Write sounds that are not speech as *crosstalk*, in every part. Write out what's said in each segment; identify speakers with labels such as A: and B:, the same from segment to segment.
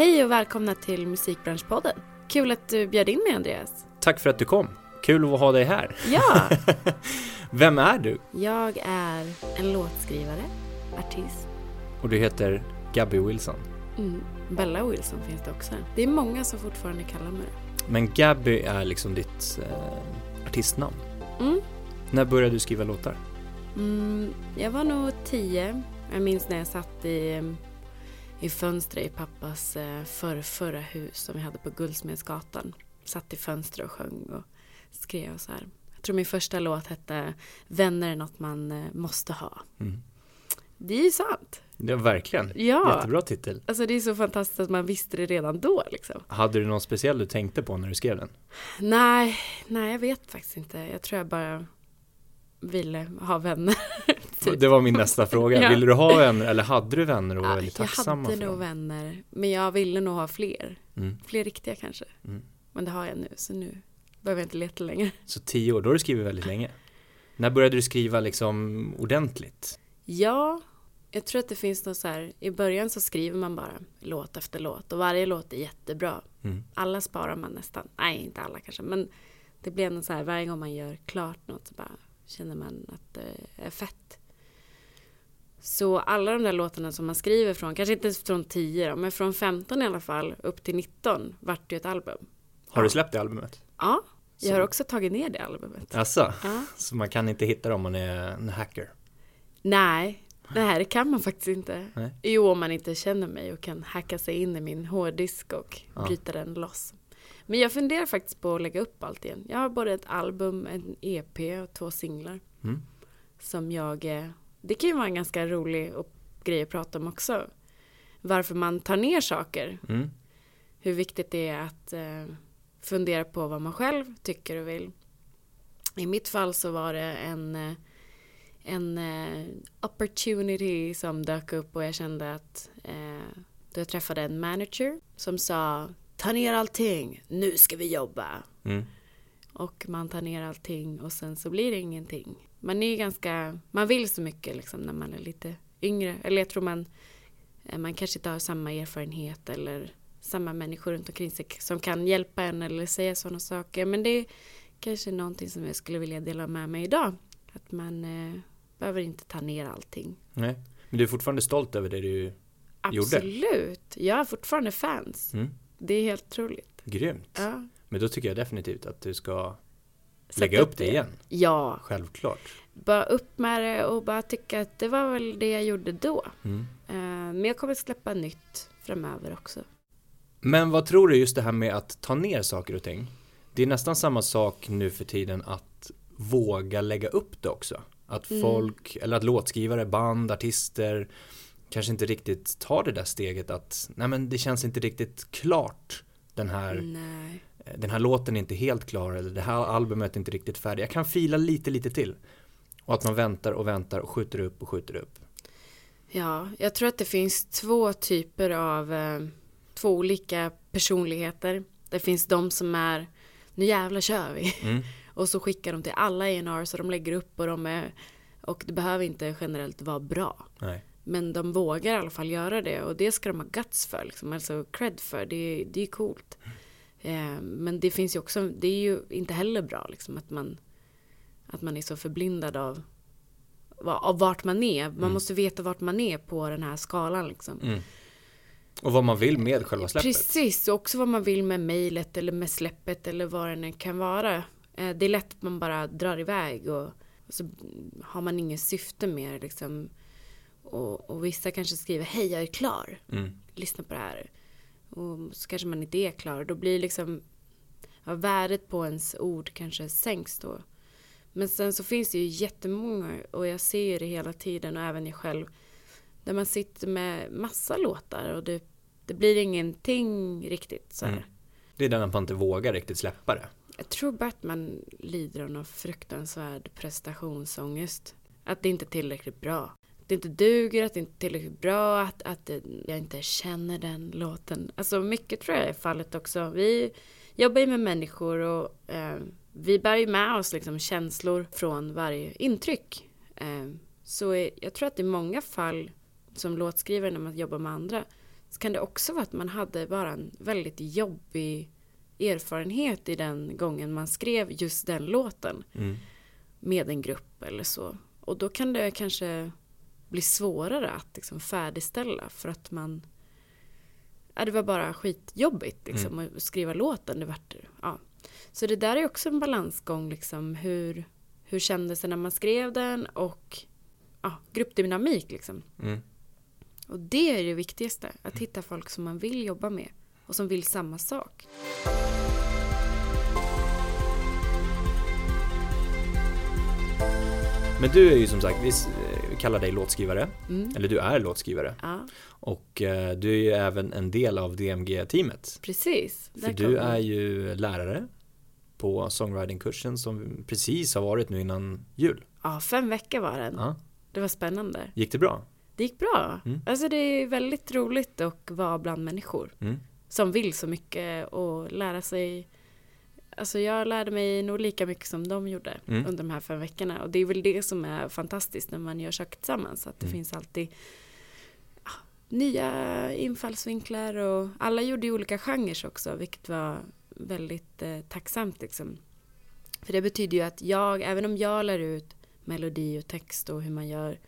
A: Hej och välkomna till Musikbranschpodden. Kul att du bjöd in mig Andreas.
B: Tack för att du kom. Kul att ha dig här.
A: Ja, *laughs*
B: Vem är du?
A: jag är en låtskrivare, artist.
B: Och du heter Gabby Wilson.
A: Mm. Bella Wilson finns det också. Det är många som fortfarande kallar mig det.
B: Men Gabby är liksom ditt eh, artistnamn.
A: Mm.
B: När började du skriva låtar?
A: Mm, jag var nog tio. Jag minns när jag satt i, i fönstret i pappas eh, förrförra hus som vi hade på Guldsmedsgatan. Satt i fönstret och sjöng och skrev så här. Jag tror min första låt hette Vänner är något man eh, måste ha.
B: Mm.
A: Det är ju sant.
B: Ja, verkligen.
A: Ja.
B: Jättebra titel.
A: Alltså det är så fantastiskt att man visste det redan då liksom.
B: Hade du någon speciell du tänkte på när du skrev den?
A: Nej, nej jag vet faktiskt inte. Jag tror jag bara ville ha vänner. Typ.
B: Det var min nästa fråga. *laughs*
A: Ja.
B: Ville du ha vänner eller hade du vänner och var
A: Ja,
B: väldigt
A: jag
B: tacksamma
A: hade
B: för
A: nog vänner, men jag ville nog ha fler.
B: Mm.
A: Fler riktiga kanske.
B: Mm.
A: Men det har jag nu, så nu behöver jag inte leta längre.
B: Så tio år, då har du skrivit väldigt länge. När började du skriva liksom ordentligt?
A: Ja, jag tror att det finns något så här, i början så skriver man bara låt efter låt och varje låt är jättebra.
B: Mm.
A: Alla sparar man nästan, nej inte alla kanske, men det blir ändå så här varje gång man gör klart något så bara känner man att det är fett. Så alla de där låtarna som man skriver från, kanske inte från 10 då, men från 15 i alla fall upp till 19 vart det ju ett album.
B: Har
A: Ja.
B: du släppt det albumet?
A: Ja, jag
B: Så-
A: har också tagit ner det albumet.
B: Alltså,
A: Ja.
B: så man kan inte hitta dem om man är en hacker?
A: Nej, det här kan man faktiskt inte.
B: Nej.
A: Jo, om man inte känner mig och kan hacka sig in i min hårddisk och
B: Ja.
A: bryta den loss. Men jag funderar faktiskt på att lägga upp allt igen. Jag har både ett album, en EP och två singlar.
B: Mm.
A: Som jag... Det kan ju vara en ganska rolig grej att prata om också. Varför man tar ner saker.
B: Mm.
A: Hur viktigt det är att eh, fundera på vad man själv tycker och vill. I mitt fall så var det en, eh, en eh, opportunity som dök upp och jag kände att eh, då jag träffade en manager som sa ta ner allting, nu ska vi jobba.
B: Mm.
A: Och man tar ner allting och sen så blir det ingenting. Man är ju ganska, man vill så mycket liksom när man är lite yngre. Eller jag tror man, eh, man kanske inte har samma erfarenhet eller samma människor runt omkring sig som kan hjälpa en eller säga sådana saker. Men det är kanske någonting som jag skulle vilja dela med mig idag. Att man eh, behöver inte ta ner allting.
B: Nej. Men du är fortfarande stolt över det du Gjorde?
A: Absolut. Jag har fortfarande fans.
B: mm.
A: Det är helt otroligt.
B: Grymt.
A: Ja.
B: Men då tycker jag definitivt att du ska
A: Sätta
B: lägga upp det igen.
A: Ja,
B: Självklart.
A: bara upp med det och bara tycka att det var väl det jag gjorde då.
B: Mm.
A: Eh, Men jag kommer släppa nytt framöver också.
B: Men vad tror du just det här med att ta ner saker och ting? Det är nästan samma sak nu för tiden att våga lägga upp det också. Att
A: Mm.
B: folk, eller att låtskrivare, band, artister kanske inte riktigt tar det där steget att nej men det känns inte riktigt klart den här,
A: Nej.
B: Den här låten är inte helt klar eller det här albumet är inte riktigt färdigt. Jag kan fila lite, lite till. Och att man väntar och väntar och skjuter upp och skjuter upp.
A: Ja, jag tror att det finns två typer av, eh, två olika personligheter. Det finns de som är, nu jävlar kör vi.
B: Mm. *laughs*
A: Och så skickar de till alla A&R så de lägger upp och de är, och det behöver inte generellt vara bra.
B: Nej.
A: Men de vågar i alla fall göra det och det ska de ha guts för, liksom. alltså cred för. Det, det är coolt. Eh, men det finns ju också, det är ju inte heller bra liksom, att, man, att man är så förblindad av, av vart man är. Man
B: Mm.
A: måste veta vart man är på den här skalan. Liksom.
B: Mm. Och vad man vill med själva släppet.
A: Precis, och också vad man vill med mejlet eller med släppet eller vad det än kan vara. Eh, Det är lätt att man bara drar iväg och, och så har man inget syfte med det. Liksom. Och, och vissa kanske skriver hej jag är klar,
B: Mm.
A: lyssna på det här. Och så kanske man inte är klar. Då blir liksom ja, värdet på ens ord kanske sänks då. Men sen så finns det ju jättemånga och jag ser ju det hela tiden och även jag själv. Där man sitter med massa låtar och det, det blir ingenting riktigt så.
B: Mm. Det är den att man inte vågar riktigt släppa det.
A: Jag tror bara att man lider av någon fruktansvärd prestationsångest. Att det inte är tillräckligt bra. Det inte duger, att det inte är tillräckligt bra, att, att jag inte känner den låten. Alltså mycket tror jag är fallet också. Vi jobbar ju med människor och eh, vi bär ju med oss liksom känslor från varje intryck. Eh, så är- jag tror att i många fall som låtskrivare när man jobbar med andra så kan det också vara att man hade bara en väldigt jobbig erfarenhet i den gången man skrev just den låten
B: Mm.
A: med en grupp eller så. Och då kan det kanske bli svårare att liksom färdigställa för att man ja, det var bara skitjobbigt liksom, att skriva låten. Det vart, ja. Så det där är också en balansgång, liksom, hur, hur kändes det när man skrev den och ja, gruppdynamik. Liksom.
B: Mm.
A: Och det är det viktigaste, att hitta folk som man vill jobba med och som vill samma sak.
B: Men du är ju som sagt, kallar dig låtskrivare,
A: Mm.
B: eller du är låtskrivare.
A: Ja,
B: Och eh, du är ju även en del av DMG-teamet.
A: precis.
B: För du är ju lärare på songwriting-kursen som precis har varit nu innan jul.
A: Ja, fem veckor var den.
B: Ja.
A: Det var spännande.
B: Gick det bra?
A: Det gick bra.
B: Mm.
A: Alltså det är väldigt roligt att vara bland människor
B: Mm.
A: som vill så mycket och lära sig. Alltså jag lärde mig nog lika mycket som de gjorde
B: Mm.
A: under de här fem veckorna. Och det är väl det som är fantastiskt när man gör saker tillsammans. Att det
B: Mm.
A: finns alltid ja, nya infallsvinklar och alla gjorde ju olika genrer också, vilket var väldigt eh, tacksamt liksom. För det betyder ju att jag, även om jag lär ut melodi och text och hur man gör,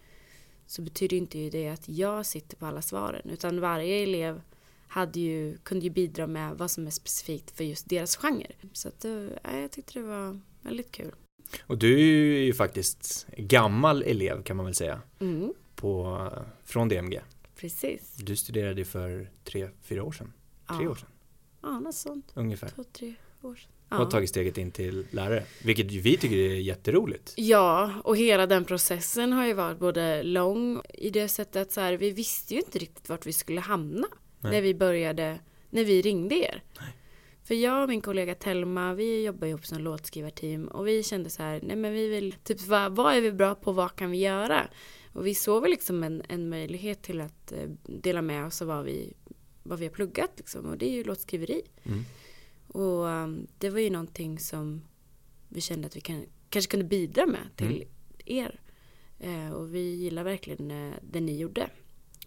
A: så betyder inte det att jag sitter på alla svaren, utan varje elev hade ju, kunde ju bidra med vad som är specifikt för just deras genre. Så att, eh, jag tyckte det var väldigt kul.
B: Och du är ju faktiskt gammal elev kan man väl säga
A: Mm,
B: på, från DMG.
A: precis.
B: Du studerade ju för tre, fyra år sedan. Tre
A: ja.
B: år sedan
A: Ja, något sånt.
B: ungefär.
A: Två, tre år sedan.
B: Och har tagit steget in till lärare. Vilket vi tycker är jätteroligt.
A: Ja, och hela den processen har ju varit både lång i det sättet att så här, vi visste ju inte riktigt vart vi skulle hamna
B: Nej.
A: när vi började, när vi ringde er. För jag och min kollega Telma, vi jobbar ihop som låtskrivarteam och vi kände så här, nej men vi vill, typ vad, vad är vi bra på, vad kan vi göra? Och vi såg väl liksom en, en möjlighet till att eh, dela med oss av vad vi, vad vi har pluggat liksom, och det är ju låtskriveri.
B: Mm.
A: Och um, det var ju någonting som vi kände att vi kan, kanske kunde bidra med till
B: Mm.
A: er. Eh, och vi gillar verkligen eh, det ni gjorde.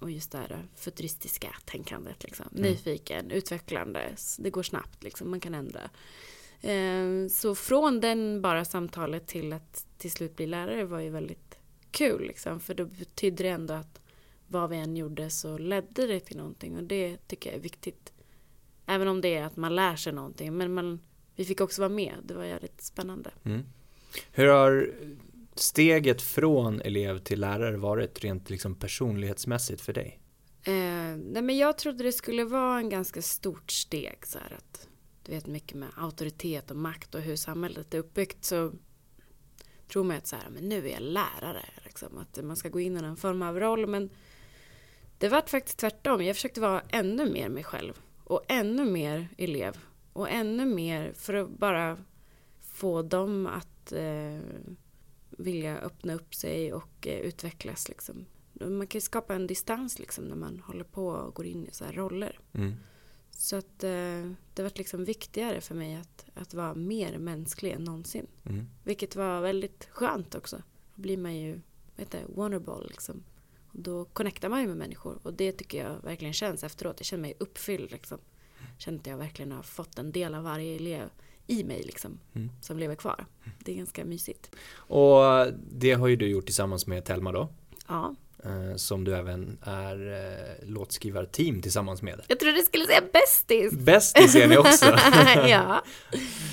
A: Och just det här futuristiska tänkandet. Liksom.
B: Mm.
A: Nyfiken, utvecklande, det går snabbt, liksom, man kan ändra. Eh, så från den bara samtalet till att till slut bli lärare var ju väldigt kul. Liksom, för då betydde det ändå att vad vi än gjorde så ledde det till någonting. Och det tycker jag är viktigt. Även om det är att man lär sig någonting. Men man, vi fick också vara med. Det var jävligt spännande.
B: Mm. Hur har steget från elev till lärare varit rent liksom personlighetsmässigt för dig?
A: Eh, nej men jag trodde det skulle vara en ganska stort steg. Så här att, du vet mycket med auktoritet och makt och hur samhället är uppbyggt. Så tror man att så här, men nu är jag lärare. Liksom, att man ska gå in i någon form av roll. Men det var faktiskt tvärtom. Jag försökte vara ännu mer mig själv. Och ännu mer elev. Och ännu mer för att bara få dem att eh, vilja öppna upp sig och eh, utvecklas. Liksom. Man kan ju skapa en distans liksom, när man håller på och går in i så här roller.
B: Mm.
A: Så att eh, det var liksom viktigare för mig att, att vara mer mänsklig än någonsin.
B: Mm.
A: Vilket var väldigt skönt också. Då blir man ju, vad heter det, wonderboll liksom. Och då connectar man ju med människor. Och det tycker jag verkligen känns efteråt. Jag känner mig uppfylld liksom. Känner att jag verkligen har fått en del av varje elev i mig liksom.
B: Mm.
A: Som lever kvar. Det är ganska mysigt.
B: Och det har ju du gjort tillsammans med Telma då.
A: Ja.
B: eh, Som du även är eh, låtskrivarteam tillsammans med.
A: Jag trodde du skulle säga bästis.
B: Bästis är ni också. *laughs*
A: ja.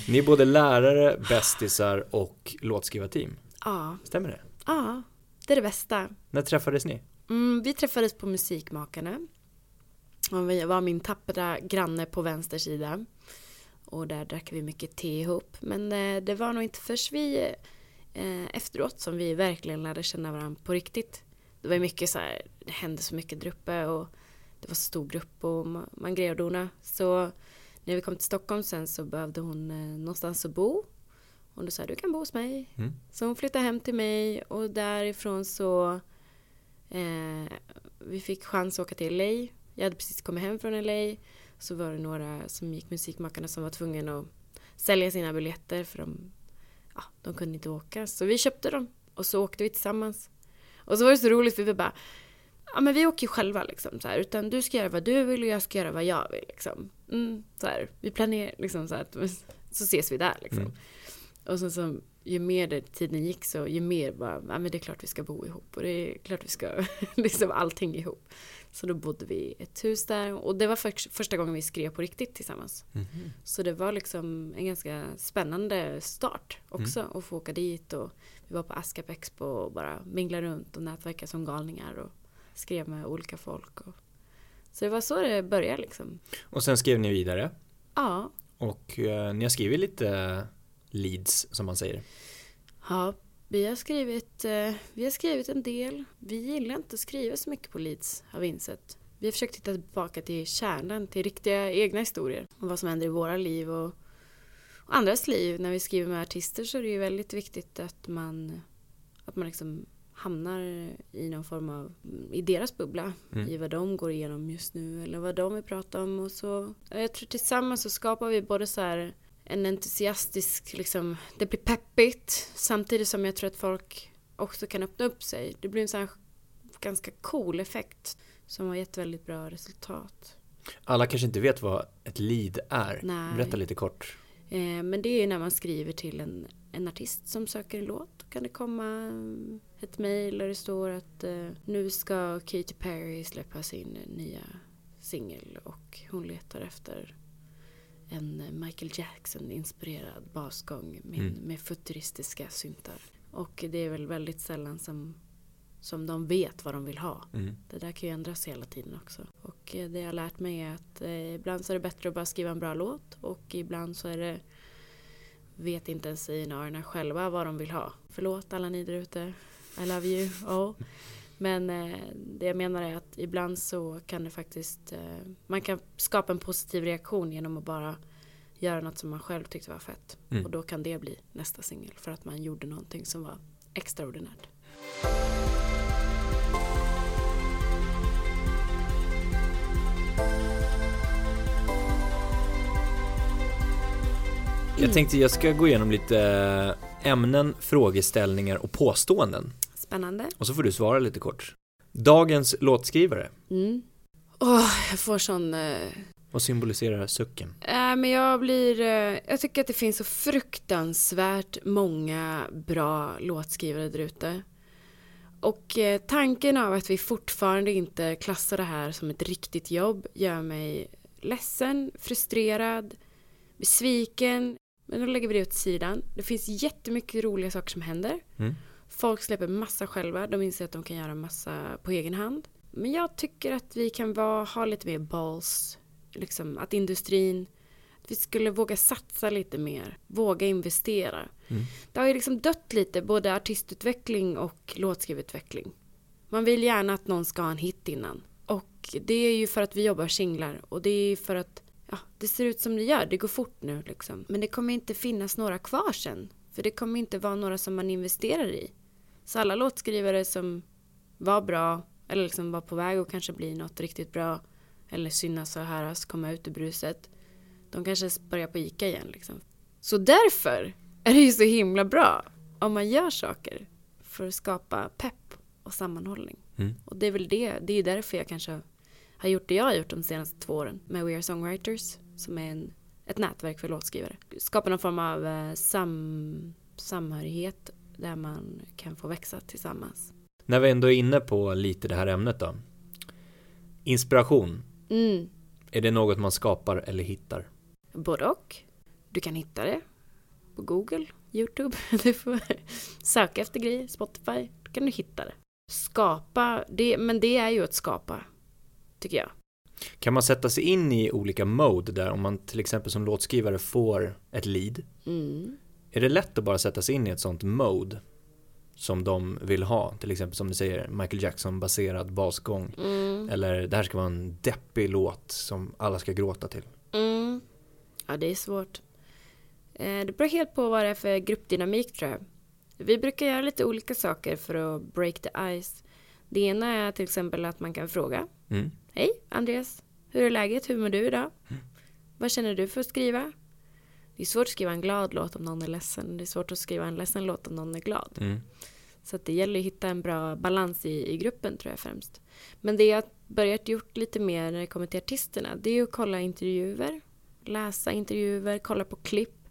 B: Ni är både lärare, bästisar och låtskrivarteam.
A: ja.
B: Stämmer det?
A: Ja. Det är det bästa.
B: När träffades ni?
A: Mm, vi träffades på Musikmakarna. Och vi var min tappra granne på vänster sida. Och där drack vi mycket te ihop. Men eh, det var nog inte först vi eh, efteråt som vi verkligen lärde känna varandra på riktigt. Det var mycket så här, det hände så mycket där uppe och det var så stor grupp och man, grejade och dona. Så när vi kom till Stockholm sen så behövde hon eh, någonstans att bo. Och då sa du kan bo hos mig.
B: Mm.
A: Så hon flyttade hem till mig och därifrån så eh, vi fick chans att åka till LA. Jag hade precis kommit hem från LA. Så var det några som gick Musikmakarna som var tvungna att sälja sina biljetter för de, ja, de kunde inte åka. Så vi köpte dem och så åkte vi tillsammans. Och så var det så roligt för vi bara ja men vi åker ju själva liksom så här, utan du ska göra vad du vill och jag ska göra vad jag vill liksom. Mm, så här, vi planerar liksom så att *laughs* så ses vi där liksom.
B: Mm.
A: Och sen så ju mer det, tiden gick så ju mer bara, ja men det är klart vi ska bo ihop och det är klart vi ska *laughs* liksom allting ihop. Så då bodde vi i ett hus där och det var för, första gången vi skrev på riktigt tillsammans.
B: Mhm.
A: Så det var liksom en ganska spännande start också
B: Mm.
A: att få åka dit och vi var på Askap Expo och bara mingla runt och nätverka som galningar och skrev med olika folk. Och... Så det var så det började liksom.
B: Och sen skrev ni vidare
A: Ja,
B: och eh, ni har skrivit lite leads som man säger.
A: ja vi har skrivit, eh, vi har skrivit en del. Vi gillar inte att skriva så mycket på leads har vi insett. Vi har försökt titta tillbaka till kärnan, till riktiga egna historier och vad som händer i våra liv och, och andras liv. När vi skriver med artister så är det ju väldigt viktigt att man, att man liksom hamnar i någon form av, i deras bubbla.
B: Mm.
A: I vad de går igenom just nu eller vad de vill prata om och så. Jag tror tillsammans så skapar vi både så här en entusiastisk, liksom, det blir peppigt samtidigt som jag tror att folk också kan öppna upp sig. Det blir en sån ganska cool effekt som har gett väldigt bra resultat.
B: Alla kanske inte vet vad ett lead är.
A: Nej.
B: Berätta lite kort.
A: Eh, men det är när man skriver till en, en artist som söker en låt. Då kan det komma mm, ett mejl där det står att eh, nu ska Katy Perry släppa sin nya singel och hon letar efter en Michael Jackson-inspirerad basgång med,
B: Mm.
A: med futuristiska syntar. Och det är väl väldigt sällan som, som de vet vad de vill ha.
B: Mm.
A: Det där kan ju ändras hela tiden också. Och eh, det jag har lärt mig är att eh, ibland så är det bättre att bara skriva en bra låt och ibland så är det vet inte ens A&amppr själva vad de vill ha. Förlåt alla ni där ute. I love you. Oh. Men eh, det jag menar är att ibland så kan det faktiskt eh, man kan skapa en positiv reaktion genom att bara göra något som man själv tyckte var fett.
B: Mm.
A: Och då kan det bli nästa singel för att man gjorde någonting som var extraordinärt.
B: Jag tänkte jag ska gå igenom lite ämnen, frågeställningar och påståenden.
A: Spännande.
B: Och så får du svara lite kort. Dagens låtskrivare.
A: Mm. Åh, jag får sån... Eh,
B: Vad symboliserar sucken?
A: äh, men jag blir... Eh, jag tycker att det finns så fruktansvärt många bra låtskrivare där ute. Och eh, tanken av att vi fortfarande inte klassar det här som ett riktigt jobb gör mig ledsen, frustrerad, besviken. Men då lägger vi det åt sidan. Det finns jättemycket roliga saker som händer.
B: Mm.
A: Folk släpper massa själva. De inser att de kan göra massa på egen hand. Men jag tycker att vi kan vara, ha lite mer balls. Liksom att industrin, att vi skulle våga satsa lite mer. Våga investera.
B: Mm.
A: Det har ju liksom dött lite, både artistutveckling och låtskrivutveckling. Man vill gärna att någon ska ha en hit innan. Och det är ju för att vi jobbar singlar. Och det är ju för att ja, det ser ut som det gör. Det går fort nu liksom. Men det kommer inte finnas några kvar sen. För det kommer inte vara några som man investerar i. Så alla låtskrivare som var bra eller liksom var på väg att kanske bli något riktigt bra eller synas och höras, komma ut ur bruset. De kanske börjar på ICA igen liksom. Så därför är det ju så himla bra om man gör saker för att skapa pepp och sammanhållning.
B: Mm.
A: Och det är väl det, det är ju därför jag kanske har gjort det jag har gjort de senaste två åren med We Are Songwriters som är en, ett nätverk för låtskrivare. Skapa någon form av eh, sam, samhörighet där man kan få växa tillsammans.
B: När vi ändå är inne på lite det här ämnet då. Inspiration.
A: Mm,
B: Är det något man skapar eller hittar?
A: både och. Du kan hitta det på Google, Youtube. *laughs* Du får söka efter grejer, Spotify. Då kan du hitta det. Skapa, det, men det är ju att skapa, tycker jag.
B: Kan man sätta sig in i olika mode där om man till exempel som låtskrivare får ett lead?
A: Mm.
B: Är det lätt att bara sätta sig in i ett sånt mode som de vill ha? Till exempel som du säger Michael Jackson baserad basgång.
A: Mm.
B: Eller det här ska vara en deppig låt som alla ska gråta till.
A: Mm. Ja, det är svårt. Eh, Det beror helt på vad det är för gruppdynamik tror jag. Vi brukar göra lite olika saker för att break the ice. Det ena är till exempel att man kan fråga.
B: Mm.
A: Hej Andreas, hur är läget? Hur mår du idag? Vad känner du för att skriva? Det är svårt att skriva en glad låt om någon är ledsen. Det är svårt att skriva en ledsen låt om någon är glad.
B: Mm.
A: Så det gäller att hitta en bra balans i, i gruppen tror jag främst. Men det jag börjat gjort lite mer när det kommer till artisterna det är att kolla intervjuer, läsa intervjuer, kolla på klipp,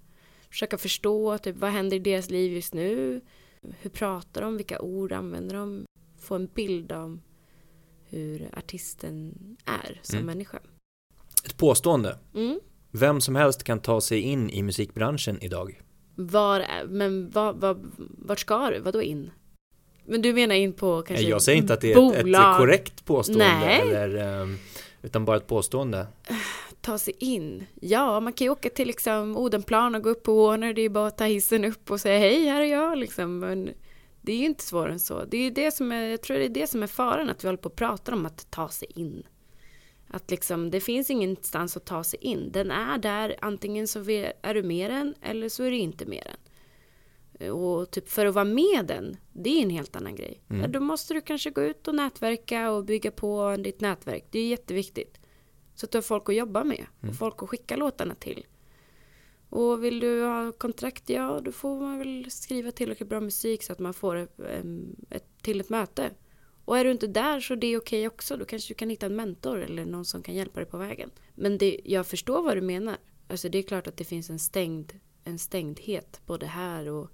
A: försöka förstå typ, vad händer i deras liv just nu, hur pratar de, vilka ord använder de, få en bild av hur artisten är som
B: Mm.
A: människa.
B: Ett påstående.
A: Mm.
B: Vem som helst kan ta sig in i musikbranschen idag.
A: Var, men vad, vad, vart ska du? Vadå in? Men du menar in på kanske
B: jag säger inte att det är ett, ett korrekt påstående.
A: Nej.
B: Eller, ehm, utan bara ett påstående.
A: ta sig in? Ja, man kan ju åka till liksom Odenplan och gå upp på Warner. Det är bara att ta hissen upp och säga hej, här är jag liksom. Men det är ju inte svårare än så. Det är ju det som är, jag tror det är det som är faran, att vi håller på och pratar om att ta sig in. Att liksom, det finns ingenstans att ta sig in. Den är där, antingen så är du med den eller så är du inte med den. Och typ för att vara med den, det är en helt annan grej.
B: Mm.
A: Ja, då måste du kanske gå ut och nätverka och bygga på ditt nätverk. Det är jätteviktigt. Så att du har folk att jobba med och folk att skicka låtarna till. Och vill du ha kontrakt, ja då får man väl skriva tillräckligt bra musik så att man får ett, em, ett, till ett möte. Och är du inte där så det är okej också. Då kanske du kan hitta en mentor eller någon som kan hjälpa dig på vägen. Men det, jag förstår vad du menar. Alltså det är klart att det finns en stängd en stängdhet både här och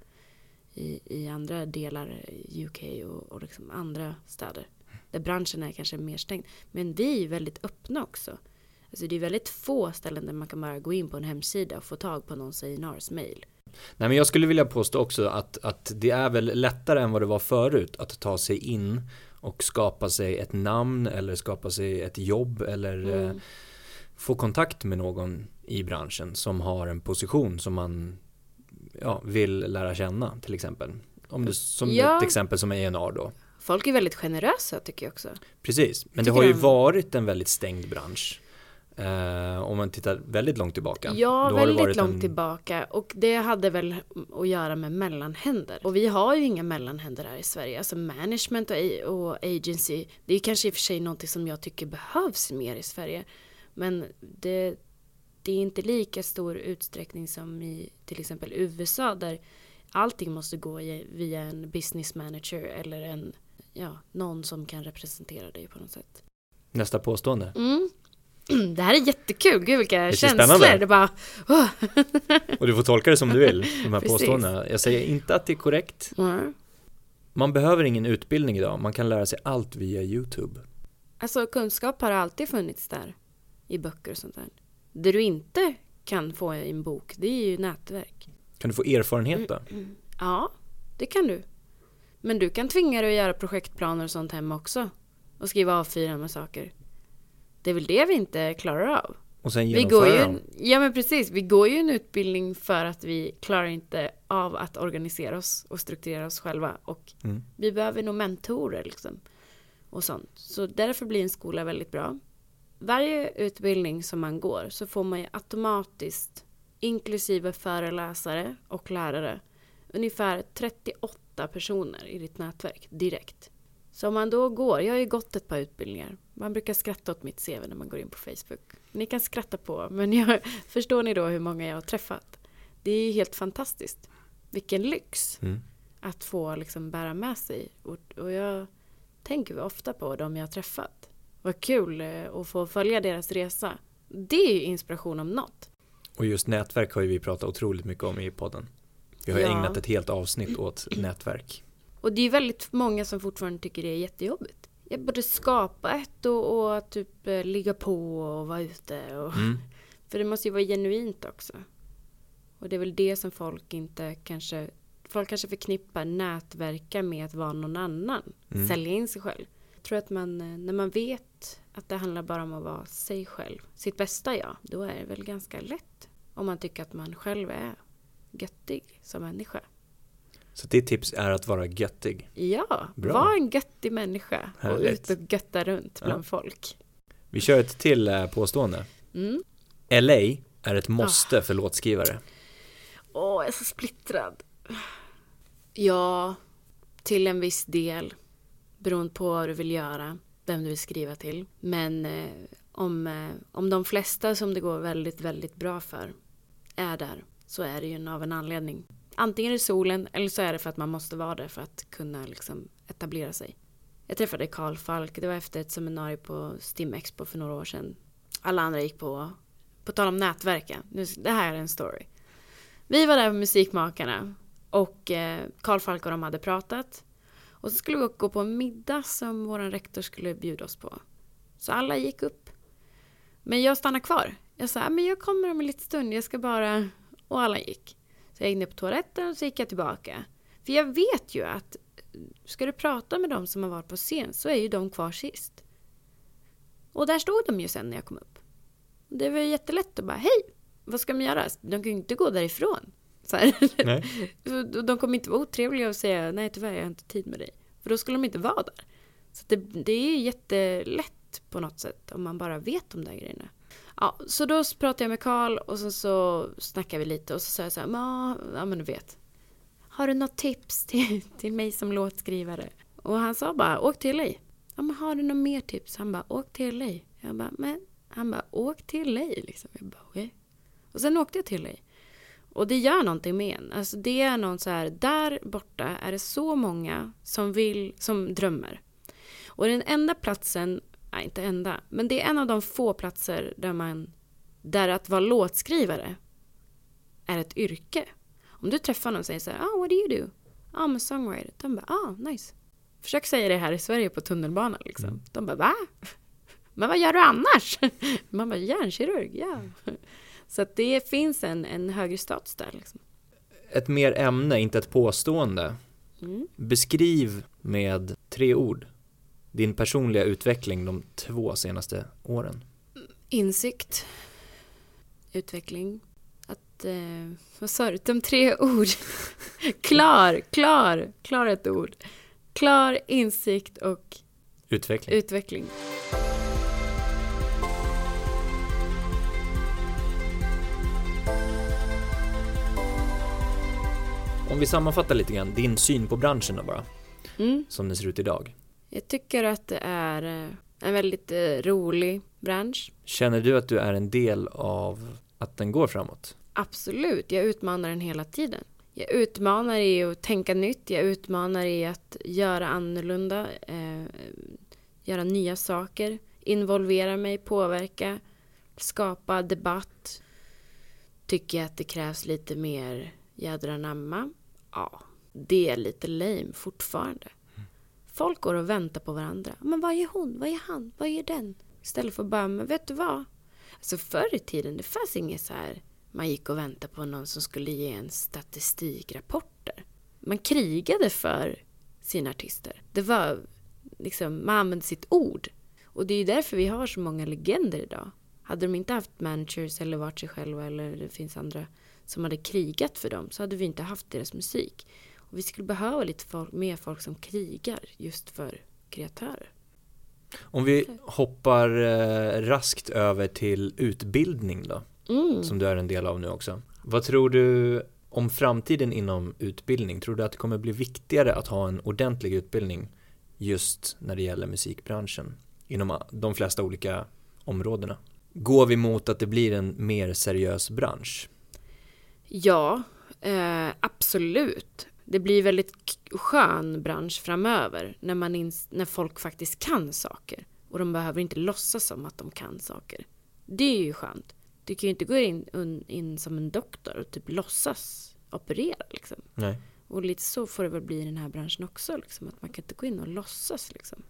A: i, i andra delar, i UK och, och liksom andra städer. Där branschen är kanske mer stängd. Men vi är väldigt öppna också. Alltså det är väldigt få ställen där man kan bara gå in på en hemsida och få tag på någon A&Rs mail.
B: Nej men jag skulle vilja påstå också att, att det är väl lättare än vad det var förut att ta sig in och skapa sig ett namn eller skapa sig ett jobb eller eh,
A: Mm.
B: få kontakt med någon i branschen som har en position som man ja, vill lära känna till exempel. Om det, som
A: Ja.
B: ett exempel som A&R då.
A: Folk är väldigt generösa tycker jag också.
B: Precis, men det
A: Tycker
B: har ju
A: de-
B: varit en väldigt stängd bransch. Eh, om man tittar väldigt långt tillbaka.
A: Ja, väldigt långt
B: en-
A: tillbaka. Och det hade väl att göra med mellanhänder. Och vi har ju inga mellanhänder här i Sverige. Alltså management och, och agency, det är kanske i och för sig någonting som jag tycker behövs mer i Sverige. Men det, det är inte lika stor utsträckning som i till exempel USA där allting måste gå via en business manager eller en, ja, någon som kan representera dig på något sätt.
B: Nästa påstående.
A: Mm. *clears throat* Det här är jättekul, gud vilka
B: är
A: känslor.
B: spännande.
A: Det bara, åh.
B: Och du får tolka det som du vill, de här *laughs*
A: Precis.
B: påståendena. Jag säger inte att det är korrekt.
A: Mm.
B: Man behöver ingen utbildning idag, man kan lära sig allt via YouTube.
A: Alltså kunskap har alltid funnits där i böcker och sånt där. Det du inte kan få i en bok, det är ju nätverk.
B: Kan du få erfarenhet då?
A: Ja, det kan du. Men du kan tvinga dig att göra projektplaner och sånt hemma också. Och skriva A4 med saker. Det är väl det vi inte klarar av.
B: Och sen
A: Vi går ju,
B: dem.
A: ja men precis, vi går ju en utbildning för att vi klarar inte av att organisera oss och strukturera oss själva. Och
B: Mm.
A: vi behöver nog mentorer liksom. Och sånt. Så därför blir en skola väldigt bra. Varje utbildning som man går så får man ju automatiskt, inklusive föreläsare och lärare, ungefär 38 personer i ditt nätverk direkt. Så om man då går, jag har ju gått ett par utbildningar. Man brukar skratta åt mitt CV när man går in på Facebook. Ni kan skratta på, men jag, *laughs* förstår ni då hur många jag har träffat? Det är ju helt fantastiskt. Vilken lyx
B: Mm.
A: att få liksom bära med sig. Och, och jag tänker ofta på dem jag har träffat. Vad kul eh, att få följa deras resa. Det är ju inspiration om något.
B: Och just nätverk har ju vi pratat otroligt mycket om i podden. Vi har
A: Ja.
B: ägnat ett helt avsnitt åt nätverk.
A: Och det är väldigt många som fortfarande tycker det är jättejobbigt. Jag borde skapa ett och, och typ eh, ligga på och vara ute. Och,
B: Mm. *laughs*
A: För det måste ju vara genuint också. Och det är väl det som folk inte kanske... Folk kanske förknippar nätverka med att vara någon annan.
B: Mm.
A: Sälja in sig själv. Jag tror att man, eh, när man vet att det handlar bara om att vara sig själv, sitt bästa jag, då är det väl ganska lätt. Om man tycker att man själv är göttig som människa.
B: Så ditt tips är att vara göttig.
A: Ja,
B: Bra.
A: var en göttig människa och
B: Härligt.
A: ut och götta runt bland
B: Ja.
A: folk.
B: Vi kör ett till eh, påstående.
A: Mm.
B: LA är ett måste för låtskrivare.
A: Åh, jag är så splittrad. Ja, till en viss del. Beroende på vad du vill göra, vem du vill skriva till. Men eh, om, eh, om de flesta som det går väldigt, väldigt bra för är där så är det ju av en anledning. Antingen är det solen eller så är det för att man måste vara där för att kunna liksom etablera sig. Jag träffade Karl Falk, det var efter ett seminarium på Stim Expo för några år sedan. Alla andra gick på, på tal om nätverka, det här är en story. Vi var där med Musikmakarna och eh, Karl Falk och de hade pratat. Och så skulle vi gå på en middag som vår rektor skulle bjuda oss på. Så alla gick upp. Men jag stannade kvar. Jag sa, men jag kommer om en liten stund, jag ska bara... Och alla gick. Så jag gick ner på toaletten och så gick jag tillbaka. För jag vet ju att ska du prata med dem som har varit på scen så är ju de kvar sist. Och där stod de ju sen när jag kom upp. Det var ju jättelätt att bara, hej, vad ska de göra? De kan ju inte gå därifrån. Så *laughs* de kommer inte vara otrevliga och säga, nej tyvärr jag har inte tid med dig. För då skulle de inte vara där. Så det, det är ju jättelätt på något sätt om man bara vet de där grejerna. Ja, så då pratade jag med Karl och så, så snackade vi lite och så sa jag så här, ja men du vet. Har du något tips till, *laughs* till mig som låtskrivare? Och han sa bara, åk till LA. Ja men har du något mer tips? Han bara, åk till LA. Jag bara, men han bara, åk till LA liksom. Jag bara, okej. Okay. Och sen åkte jag till LA. Och det gör någonting med en. Alltså det är någon så här, där borta är det så många som vill, som drömmer. Och den enda platsen nej inte enda, men det är en av de få platser där man, där att vara låtskrivare är ett yrke. Om du träffar någon och säger så här, ah, what do you do? Ah, I'm a songwriter. De bara, ah, nice. Försök säga det här i Sverige på tunnelbanan liksom. Mm. De bara, va? *laughs* Men vad gör du annars? *laughs* Man bara, hjärnkirurg, ja. *laughs* Så att det finns en, en högre status där liksom.
B: Ett mer ämne, inte ett påstående. Mm. Beskriv med tre ord din personliga utveckling de två senaste åren?
A: Insikt, utveckling, att, eh, vad sa du, de tre ord? *laughs* klar, klar, klar ett ord. Klar, insikt och
B: utveckling.
A: utveckling.
B: Om vi sammanfattar lite grann, din syn på branschen då bara. Mm. Som den ser ut idag.
A: Jag tycker att det är eh, en väldigt eh, rolig bransch.
B: Känner du att du är en del av att den går framåt?
A: Absolut, jag utmanar den hela tiden. Jag utmanar i att tänka nytt, jag utmanar i att göra annorlunda, eh, göra nya saker, involvera mig, påverka, skapa debatt. Tycker jag att det krävs lite mer jädra namma? Ja, det är lite lame fortfarande. Folk går och väntar på varandra. Men vad är hon? Vad är han? Vad är den? Istället för bara, men vet du vad? Alltså förr i tiden, det fanns inget så här, man gick och väntade på någon som skulle ge en statistikrapporter. Man krigade för sina artister. Det var liksom, man använde sitt ord. Och det är ju därför vi har så många legender idag. Hade de inte haft managers eller varit sig själva eller det finns andra som hade krigat för dem så hade vi inte haft deras musik. Och vi skulle behöva lite folk, mer folk som krigar just för kreatörer.
B: Om vi hoppar eh, raskt över till utbildning då, mm. som du är en del av nu också. Vad tror du om framtiden inom utbildning? Tror du att det kommer bli viktigare att ha en ordentlig utbildning just när det gäller musikbranschen inom de flesta olika områdena? Går vi mot att det blir en mer seriös bransch?
A: Ja, eh, absolut det blir väldigt skön bransch framöver när, man ins- när folk faktiskt kan saker. Och de behöver inte låtsas som att de kan saker. Det är ju skönt. Du kan ju inte gå in, un, in som en doktor och typ låtsas operera liksom.
B: Nej.
A: Och lite så får det väl bli i den här branschen också. Liksom, att man kan inte gå in och låtsas liksom.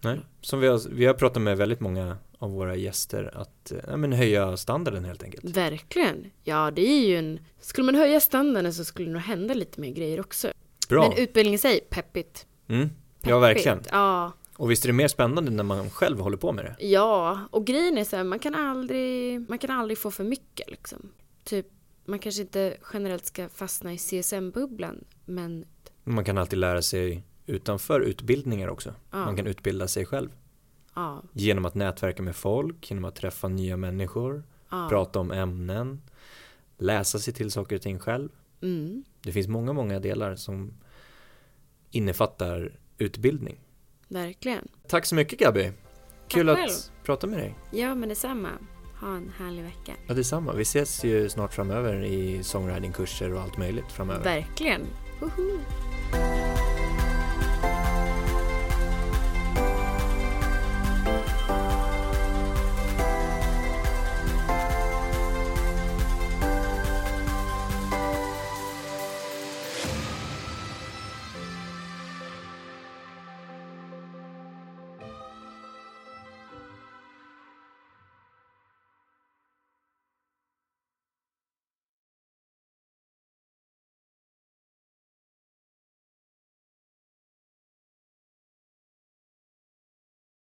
B: Nej, som vi har, vi har pratat med väldigt många av våra gäster att ja, men höja standarden helt enkelt.
A: Verkligen. Ja, det är ju en... Skulle man höja standarden så skulle det nog hända lite mer grejer också.
B: Bra.
A: Men utbildning i sig, peppigt.
B: Mm. Peppigt. Ja, verkligen.
A: Ja.
B: Och visst är det mer spännande när man själv håller på med det?
A: Ja, och grejen är så här, man kan aldrig, man kan aldrig få för mycket liksom. Typ, man kanske inte generellt ska fastna i CSN-bubblan, men...
B: Man kan alltid lära sig utanför utbildningar också. Ja. Man kan utbilda sig själv.
A: Ja.
B: Genom att nätverka med folk, genom att träffa nya människor, ja. prata om ämnen, läsa sig till saker och ting själv.
A: Mm.
B: Det finns många, många delar som innefattar utbildning.
A: Verkligen.
B: Tack så mycket Gabi. Kul att prata med dig.
A: Ja, men detsamma. Ha en härlig vecka.
B: Ja, detsamma. Vi ses ju snart framöver i songwritingkurser och allt möjligt framöver.
A: Verkligen. Woho!